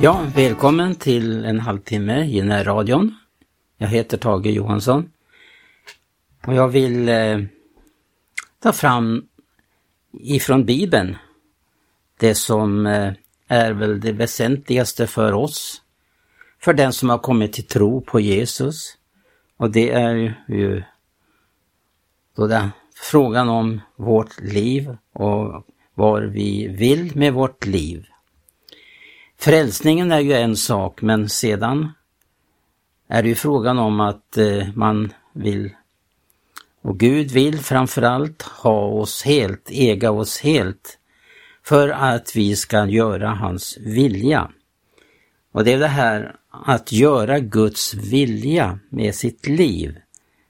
Ja, välkommen till en halvtimme i närradion. Jag heter Tage Johansson. Och jag vill eh, ta fram ifrån Bibeln det som eh, är väl det väsentligaste för oss. För den som har kommit till tro på Jesus. Och det är ju då den frågan om vårt liv och vad vi vill med vårt liv. Frälsningen är ju en sak men sedan är det ju frågan om att eh, man vill och Gud vill framförallt ha oss helt, äga oss helt för att vi ska göra hans vilja. Och det är det här att göra Guds vilja med sitt liv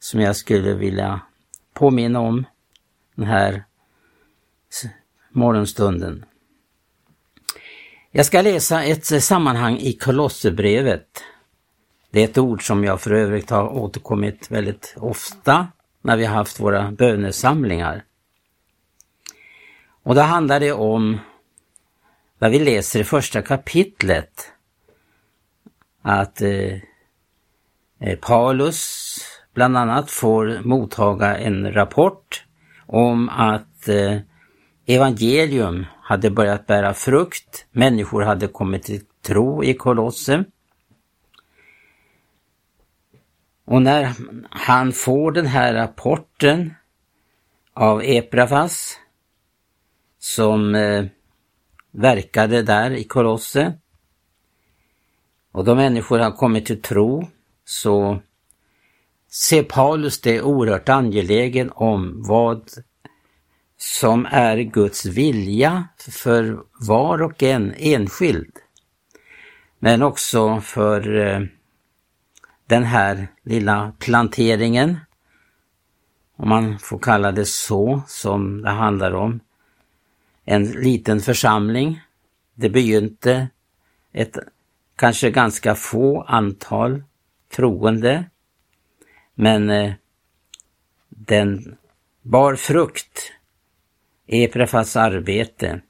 som jag skulle vilja påminna om den här morgonstunden. Jag ska läsa ett eh, sammanhang i Kolosserbrevet. Det är ett ord som jag för övrigt har återkommit väldigt ofta när vi har haft våra bönesamlingar. Och då handlar det om vad vi läser i första kapitlet. Att eh, eh, Paulus bland annat får mottaga en rapport om att eh, evangelium hade börjat bära frukt, människor hade kommit till tro i Kolosse. Och när han får den här rapporten av Eprafas som eh, verkade där i Kolosse och de människor har kommit till tro så ser Paulus det oerhört angelägen om vad som är Guds vilja för var och en enskild. Men också för eh, den här lilla planteringen, om man får kalla det så, som det handlar om. En liten församling. Det begynte ett kanske ganska få antal troende, men eh, den bar frukt Eprefas arbete.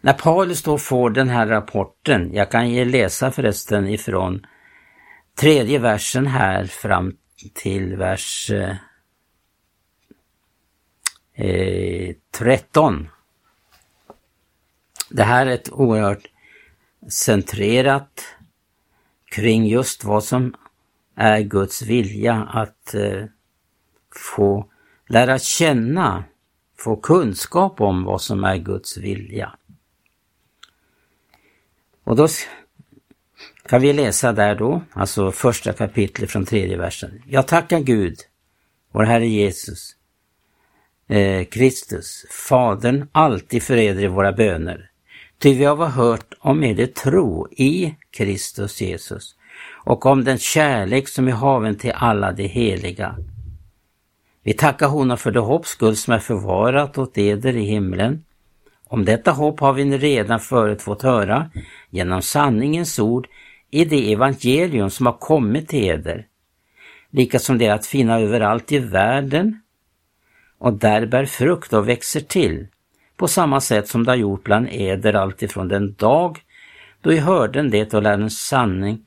När Paulus då får den här rapporten, jag kan ju läsa förresten ifrån tredje versen här fram till vers eh, eh 13. Det här är ett oerhört centrerat kring just vad som är Guds vilja att eh, få lära känna få kunskap om vad som är Guds vilja. Och då kan vi läsa där då, alltså första kapitlet från tredje versen. Jag tackar Gud, vår Herre Jesus, eh, Kristus, Fadern, alltid för eder i våra böner. Ty vi har hört om er tro i Kristus Jesus och om den kärlek som är haven till alla de heliga vi tackar honom för det hopp skull som är förvarat åt eder i himlen. Om detta hopp har vi redan förut fått höra genom sanningens ord i det evangelium som har kommit till eder, likasom det är att finna överallt i världen och där bär frukt och växer till, på samma sätt som det har gjort bland eder alltifrån den dag då I hörden det och lärde en sanning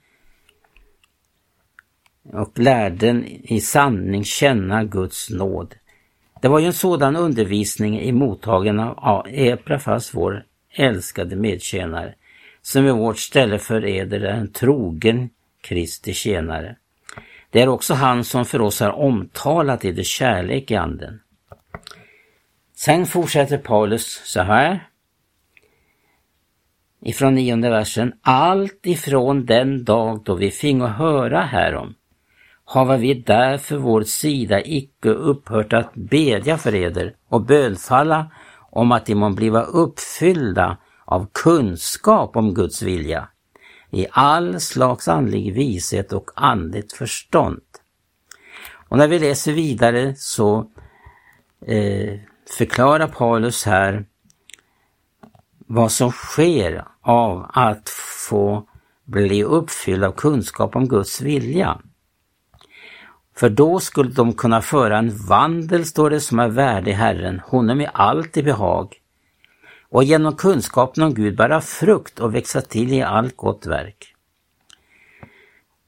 och lärden i sanning känna Guds nåd. Det var ju en sådan undervisning i mottagen av Eprafas, vår älskade medtjänare, som i vårt ställe för eder är en trogen Kristi tjänare. Det är också han som för oss har omtalat i det kärlek i anden. Sen fortsätter Paulus så här. Ifrån nionde versen. Allt ifrån den dag då vi fingo höra härom hava vi därför vår sida icke upphört att bedja för eder och bönfalla om att de må bliva uppfyllda av kunskap om Guds vilja i all slags andlig vishet och andligt förstånd. Och när vi läser vidare så eh, förklarar Paulus här vad som sker av att få bli uppfylld av kunskap om Guds vilja. För då skulle de kunna föra en vandel, står det, som är värdig Herren, honom i allt i behag. och genom kunskapen om Gud bära frukt och växa till i allt gott verk.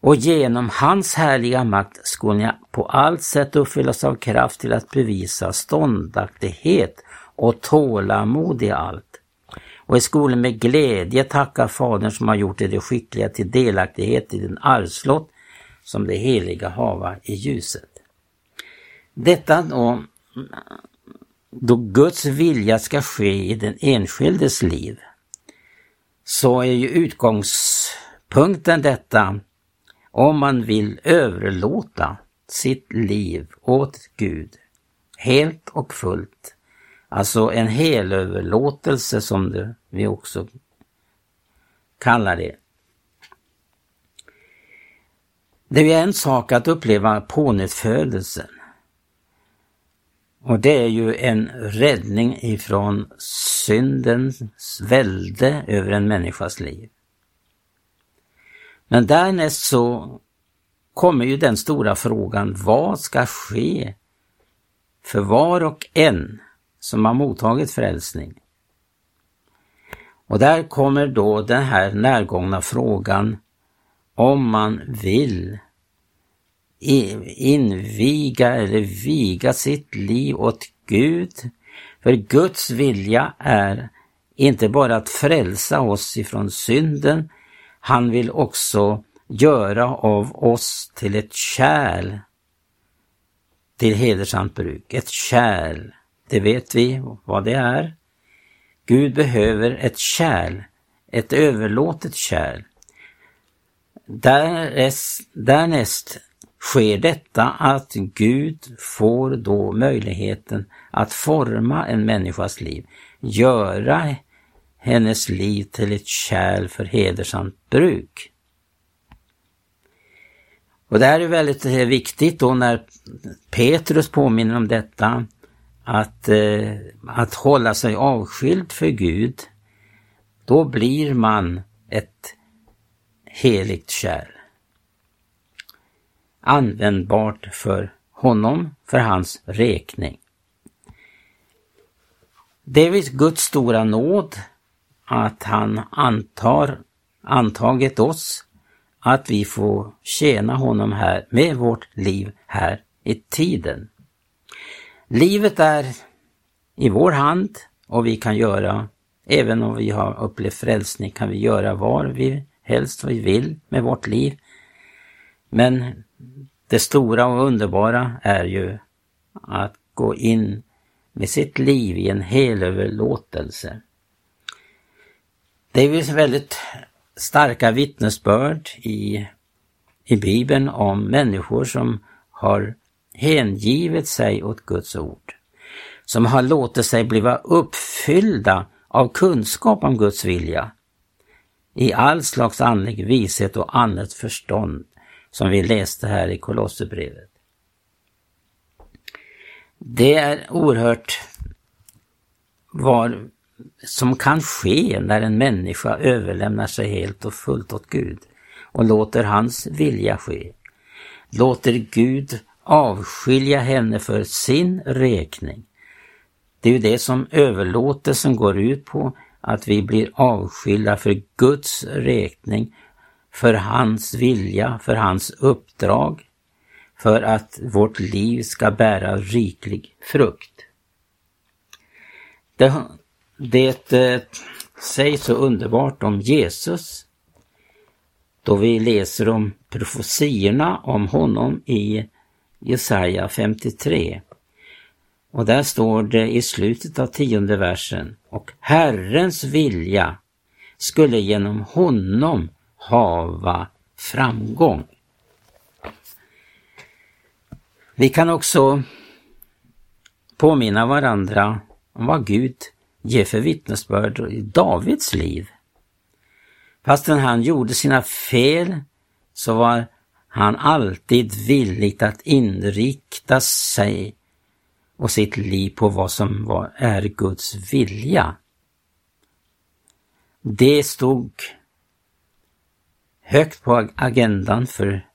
Och genom hans härliga makt skulle ni på allt sätt uppfyllas av kraft till att bevisa ståndaktighet och tålamod i allt. Och i skolan med glädje tacka Fadern som har gjort er skickliga till delaktighet i den arvslott som det heliga hava i ljuset. Detta då, då Guds vilja ska ske i den enskildes liv, så är ju utgångspunkten detta om man vill överlåta sitt liv åt Gud helt och fullt. Alltså en helöverlåtelse som det, vi också kallar det. Det är en sak att uppleva pånyttfödelsen. Och det är ju en räddning ifrån syndens välde över en människas liv. Men därnäst så kommer ju den stora frågan, vad ska ske för var och en som har mottagit frälsning? Och där kommer då den här närgångna frågan om man vill inviga eller viga sitt liv åt Gud. För Guds vilja är inte bara att frälsa oss ifrån synden, han vill också göra av oss till ett kärl till hedersamt bruk. Ett kärl, det vet vi vad det är. Gud behöver ett kärl, ett överlåtet kärl. Därnäst, därnäst sker detta att Gud får då möjligheten att forma en människas liv, göra hennes liv till ett kärl för hedersamt bruk. Och det här är väldigt eh, viktigt då när Petrus påminner om detta, att, eh, att hålla sig avskild för Gud, då blir man ett heligt kärl. Användbart för honom, för hans räkning. Det är Guds stora nåd att han antar, antagit oss att vi får tjäna honom här med vårt liv här i tiden. Livet är i vår hand och vi kan göra, även om vi har upplevt frälsning, kan vi göra var vi helst vi vill med vårt liv. Men det stora och underbara är ju att gå in med sitt liv i en helöverlåtelse. Det är väldigt starka vittnesbörd i, i Bibeln om människor som har hängivit sig åt Guds ord. Som har låtit sig bliva uppfyllda av kunskap om Guds vilja. I all slags andlig vishet och annat förstånd som vi läste här i Kolosserbrevet. Det är oerhört vad som kan ske när en människa överlämnar sig helt och fullt åt Gud och låter hans vilja ske. Låter Gud avskilja henne för sin räkning. Det är ju det som överlåtelsen går ut på, att vi blir avskilda för Guds räkning, för hans vilja, för hans uppdrag, för att vårt liv ska bära riklig frukt. Det, det eh, sägs så underbart om Jesus då vi läser om profetiorna om honom i Jesaja 53. Och där står det i slutet av tionde versen och Herrens vilja skulle genom honom hava framgång. Vi kan också påminna varandra om vad Gud ger för vittnesbörd i Davids liv. Fastän han gjorde sina fel så var han alltid villig att inrikta sig och sitt liv på vad som var, är Guds vilja. Det stod högt på agendan för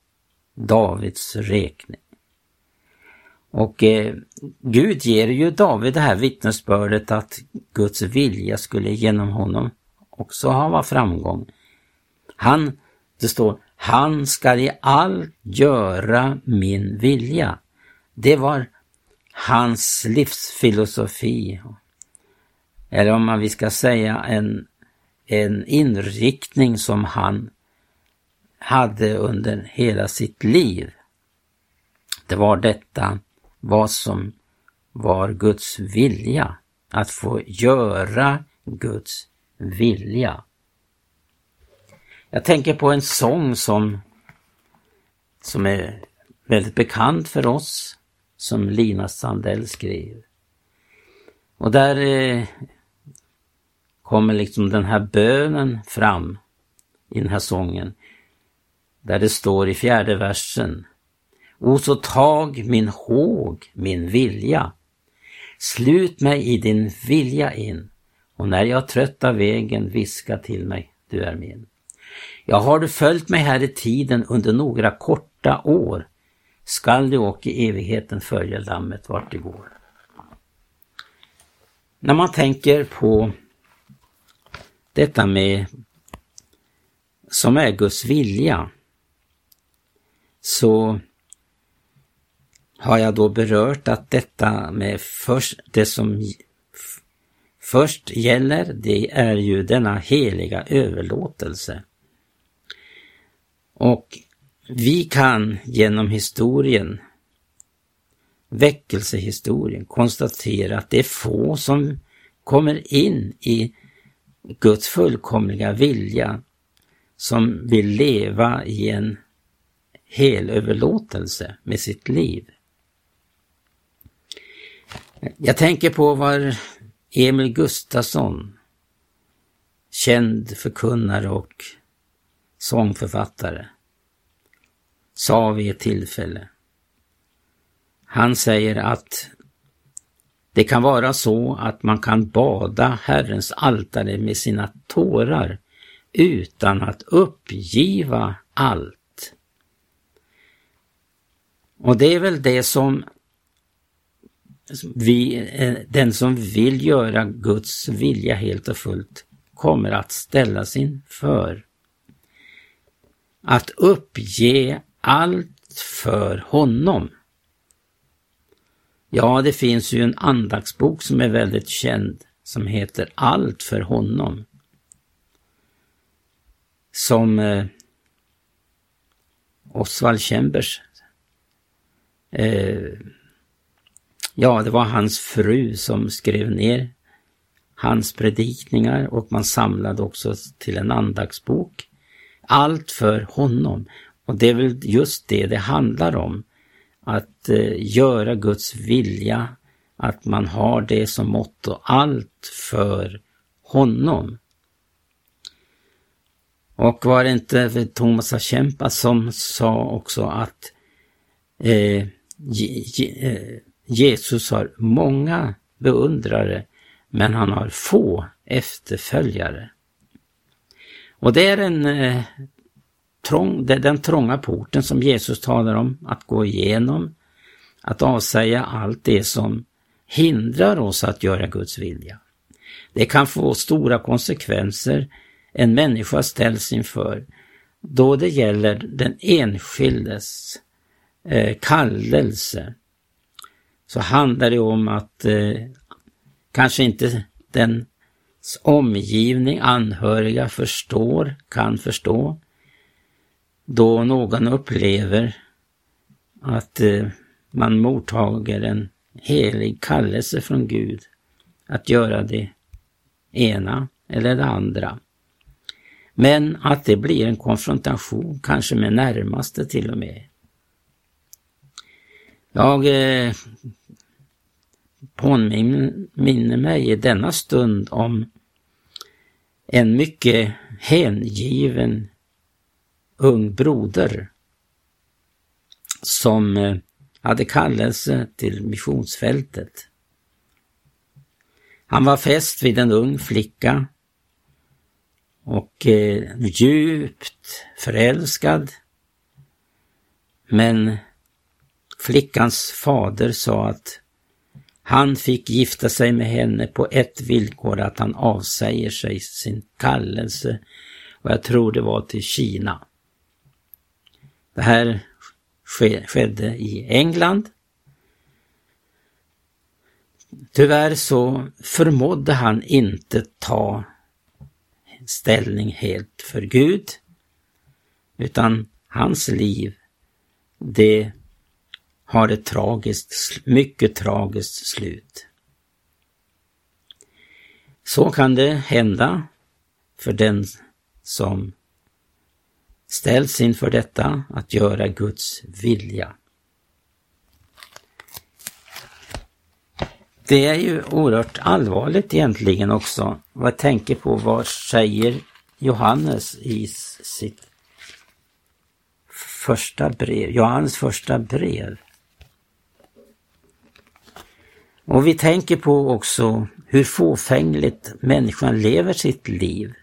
Davids räkning. Och eh, Gud ger ju David det här vittnesbördet att Guds vilja skulle genom honom också ha framgång. Han, det står, han ska i allt göra min vilja. Det var hans livsfilosofi. Eller om man vi ska säga en, en inriktning som han hade under hela sitt liv. Det var detta vad som var Guds vilja, att få göra Guds vilja. Jag tänker på en sång som, som är väldigt bekant för oss, som Lina Sandell skrev. Och där eh, kommer liksom den här bönen fram i den här sången. Där det står i fjärde versen. O så tag min håg, min vilja. Slut mig i din vilja in och när jag trött av vägen viska till mig, du är min. Ja, har du följt mig här i tiden under några korta år skall du och i evigheten följa lammet vart det går. När man tänker på detta med som är Guds vilja så har jag då berört att detta med först, det som först gäller, det är ju denna heliga överlåtelse. Och vi kan genom historien, väckelsehistorien, konstatera att det är få som kommer in i Guds fullkomliga vilja som vill leva i en helöverlåtelse med sitt liv. Jag tänker på vad Emil Gustafsson, känd förkunnare och sångförfattare, sa vid ett tillfälle. Han säger att det kan vara så att man kan bada Herrens altare med sina tårar utan att uppgiva allt. Och det är väl det som vi, eh, den som vill göra Guds vilja helt och fullt kommer att ställas inför. Att uppge allt för honom. Ja, det finns ju en andaktsbok som är väldigt känd som heter Allt för honom. Som eh, Oswald Chambers eh, Ja, det var hans fru som skrev ner hans predikningar och man samlade också till en andaktsbok. Allt för honom. Och det är väl just det det handlar om. Att eh, göra Guds vilja, att man har det som motto, allt för honom. Och var det inte Thomas Achempa som sa också att eh, eh, Jesus har många beundrare, men han har få efterföljare. Och det är en, eh, trång, det är den trånga porten som Jesus talar om, att gå igenom, att avsäga allt det som hindrar oss att göra Guds vilja. Det kan få stora konsekvenser en människa ställs inför då det gäller den enskildes eh, kallelse så handlar det om att eh, kanske inte den omgivning, anhöriga förstår, kan förstå. Då någon upplever att eh, man mottager en helig kallelse från Gud att göra det ena eller det andra. Men att det blir en konfrontation, kanske med närmaste till och med. Jag eh, påminner mig i denna stund om en mycket hängiven ung broder som eh, hade kallelse till missionsfältet. Han var fäst vid en ung flicka och eh, djupt förälskad. Men flickans fader sa att han fick gifta sig med henne på ett villkor, att han avsäger sig sin kallelse och jag tror det var till Kina. Det här skedde i England. Tyvärr så förmådde han inte ta ställning helt för Gud, utan hans liv, det har ett tragiskt, mycket tragiskt slut. Så kan det hända för den som ställs inför detta att göra Guds vilja. Det är ju oerhört allvarligt egentligen också. Vad tänker på vad säger Johannes i sitt första brev, Johannes första brev. Och vi tänker på också hur fåfängligt människan lever sitt liv.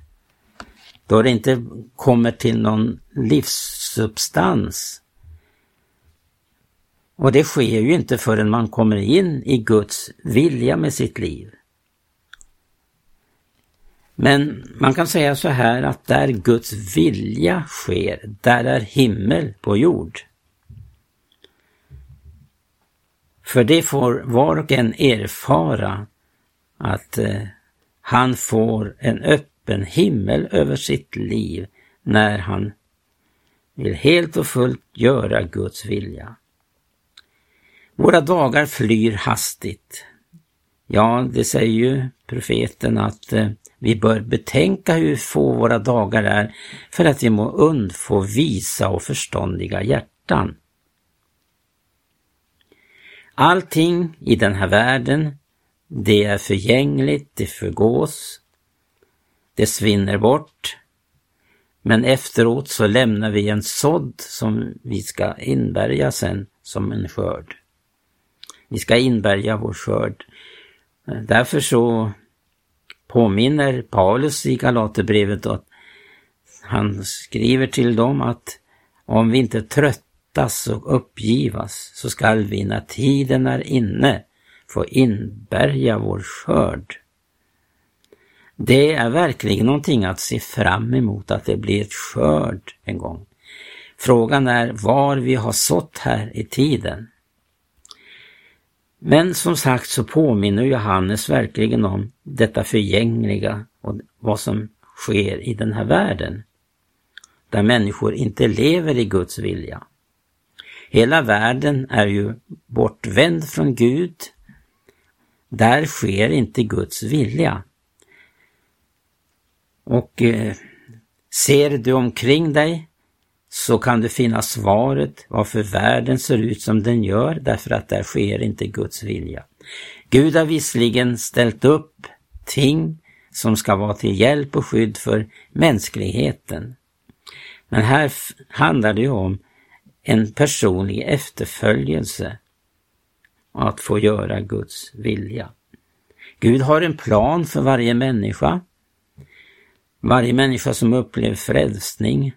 Då det inte kommer till någon livssubstans. Och det sker ju inte förrän man kommer in i Guds vilja med sitt liv. Men man kan säga så här att där Guds vilja sker, där är himmel på jord. För det får var och en erfara att eh, han får en öppen himmel över sitt liv när han vill helt och fullt göra Guds vilja. Våra dagar flyr hastigt. Ja, det säger ju profeten att eh, vi bör betänka hur få våra dagar är för att vi må undfå visa och förståndiga hjärtan. Allting i den här världen, det är förgängligt, det förgås, det svinner bort. Men efteråt så lämnar vi en sådd som vi ska inbärga sen som en skörd. Vi ska inbärga vår skörd. Därför så påminner Paulus i Galaterbrevet att han skriver till dem att om vi inte tröttas och uppgivas så skall vi när tiden är inne få inbärga vår skörd. Det är verkligen någonting att se fram emot att det blir ett skörd en gång. Frågan är var vi har sått här i tiden. Men som sagt så påminner Johannes verkligen om detta förgängliga och vad som sker i den här världen. Där människor inte lever i Guds vilja. Hela världen är ju bortvänd från Gud. Där sker inte Guds vilja. Och eh, ser du omkring dig så kan du finna svaret varför världen ser ut som den gör därför att där sker inte Guds vilja. Gud har visserligen ställt upp ting som ska vara till hjälp och skydd för mänskligheten. Men här handlar det ju om en personlig efterföljelse att få göra Guds vilja. Gud har en plan för varje människa. Varje människa som upplever frälsning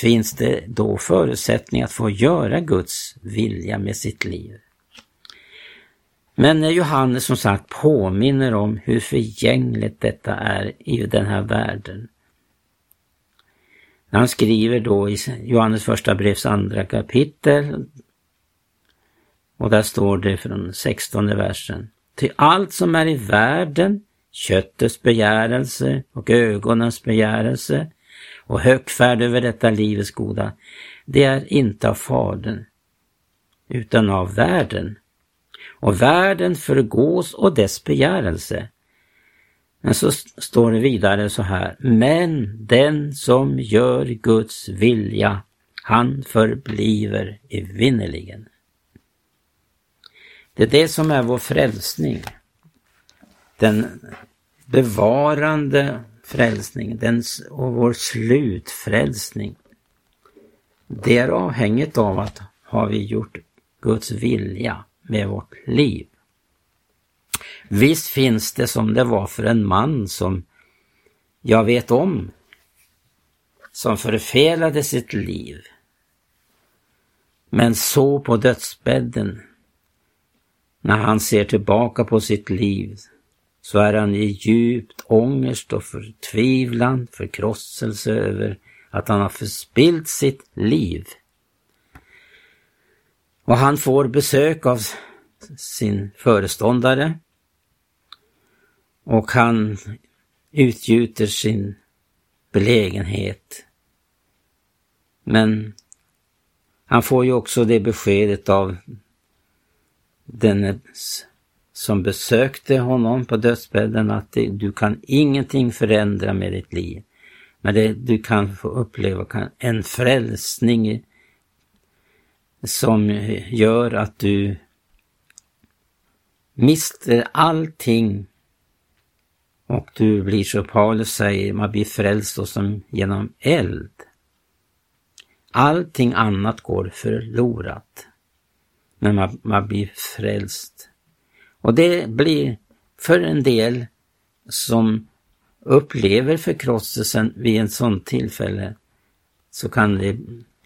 finns det då förutsättning att få göra Guds vilja med sitt liv. Men Johannes som sagt påminner om hur förgängligt detta är i den här världen. Han skriver då i Johannes första brevs andra kapitel och där står det från 16 versen. Till allt som är i världen, köttets begärelse och ögonens begärelse och högfärd över detta livets goda, det är inte av Fadern, utan av världen. Och världen förgås och dess begärelse. Men så står det vidare så här, men den som gör Guds vilja, han förbliver evinnerligen. Det är det som är vår frälsning. Den bevarande frälsning den, och vår slutfrälsning. Det är avhängigt av att har vi gjort Guds vilja med vårt liv. Visst finns det som det var för en man som jag vet om, som förfelade sitt liv. Men så på dödsbädden, när han ser tillbaka på sitt liv, så är han i djupt ångest och förtvivlan, förkrosselse över att han har förspilt sitt liv. Och han får besök av sin föreståndare och han utgjuter sin belägenhet. Men han får ju också det beskedet av den som besökte honom på dödsbädden att du kan ingenting förändra med ditt liv. Men det, du kan få uppleva kan, en frälsning som gör att du mister allting och du blir så Paulus säger, man blir frälst då som genom eld. Allting annat går förlorat Men man, man blir frälst. Och det blir för en del som upplever förkrosselsen vid en sån tillfälle så kan det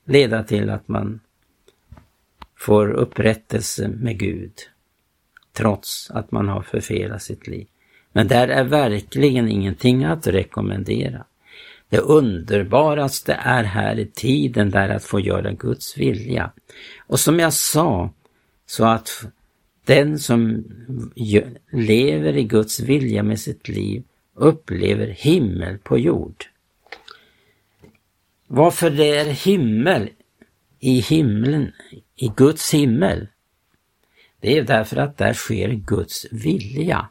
leda till att man får upprättelse med Gud trots att man har förfelat sitt liv. Men där är verkligen ingenting att rekommendera. Det underbaraste är här i tiden där att få göra Guds vilja. Och som jag sa, så att den som lever i Guds vilja med sitt liv upplever himmel på jord. Varför det är himmel i himlen, i Guds himmel? Det är därför att där sker Guds vilja.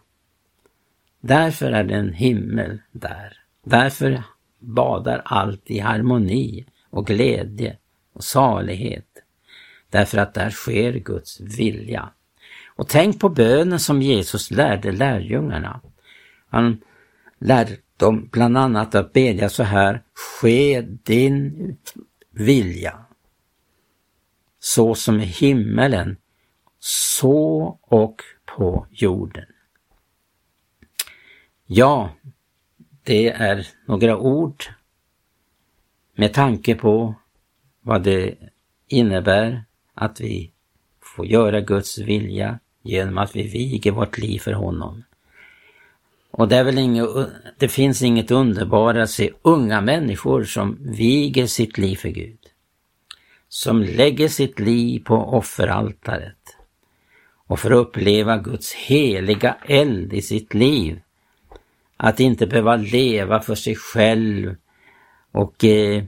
Därför är det en himmel där. Därför badar allt i harmoni och glädje och salighet. Därför att där sker Guds vilja. Och tänk på bönen som Jesus lärde lärjungarna. Han lärde dem bland annat att bedja så här, ske din vilja. Så som i himmelen, så och på jorden. Ja, det är några ord med tanke på vad det innebär att vi får göra Guds vilja genom att vi viger vårt liv för honom. Och det, är väl inget, det finns inget underbart att se unga människor som viger sitt liv för Gud. Som lägger sitt liv på offeraltaret och får uppleva Guds heliga eld i sitt liv att inte behöva leva för sig själv och eh,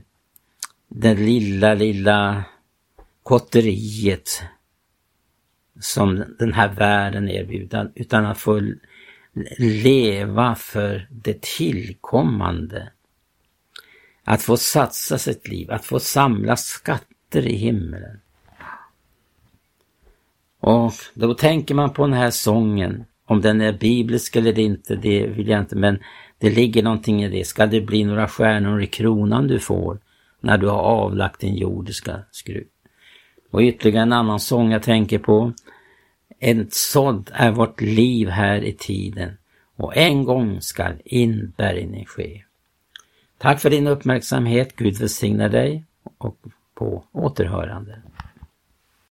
det lilla, lilla kotteriet som den här världen erbjuder, utan att få leva för det tillkommande. Att få satsa sitt liv, att få samla skatter i himlen. Och då tänker man på den här sången om den är biblisk eller inte, det vill jag inte, men det ligger någonting i det. Ska det bli några stjärnor i kronan du får när du har avlagt din jordiska skruv? Och ytterligare en annan sång jag tänker på. En sådd är vårt liv här i tiden och en gång skall inbärgning ske. Tack för din uppmärksamhet. Gud välsigne dig och på återhörande.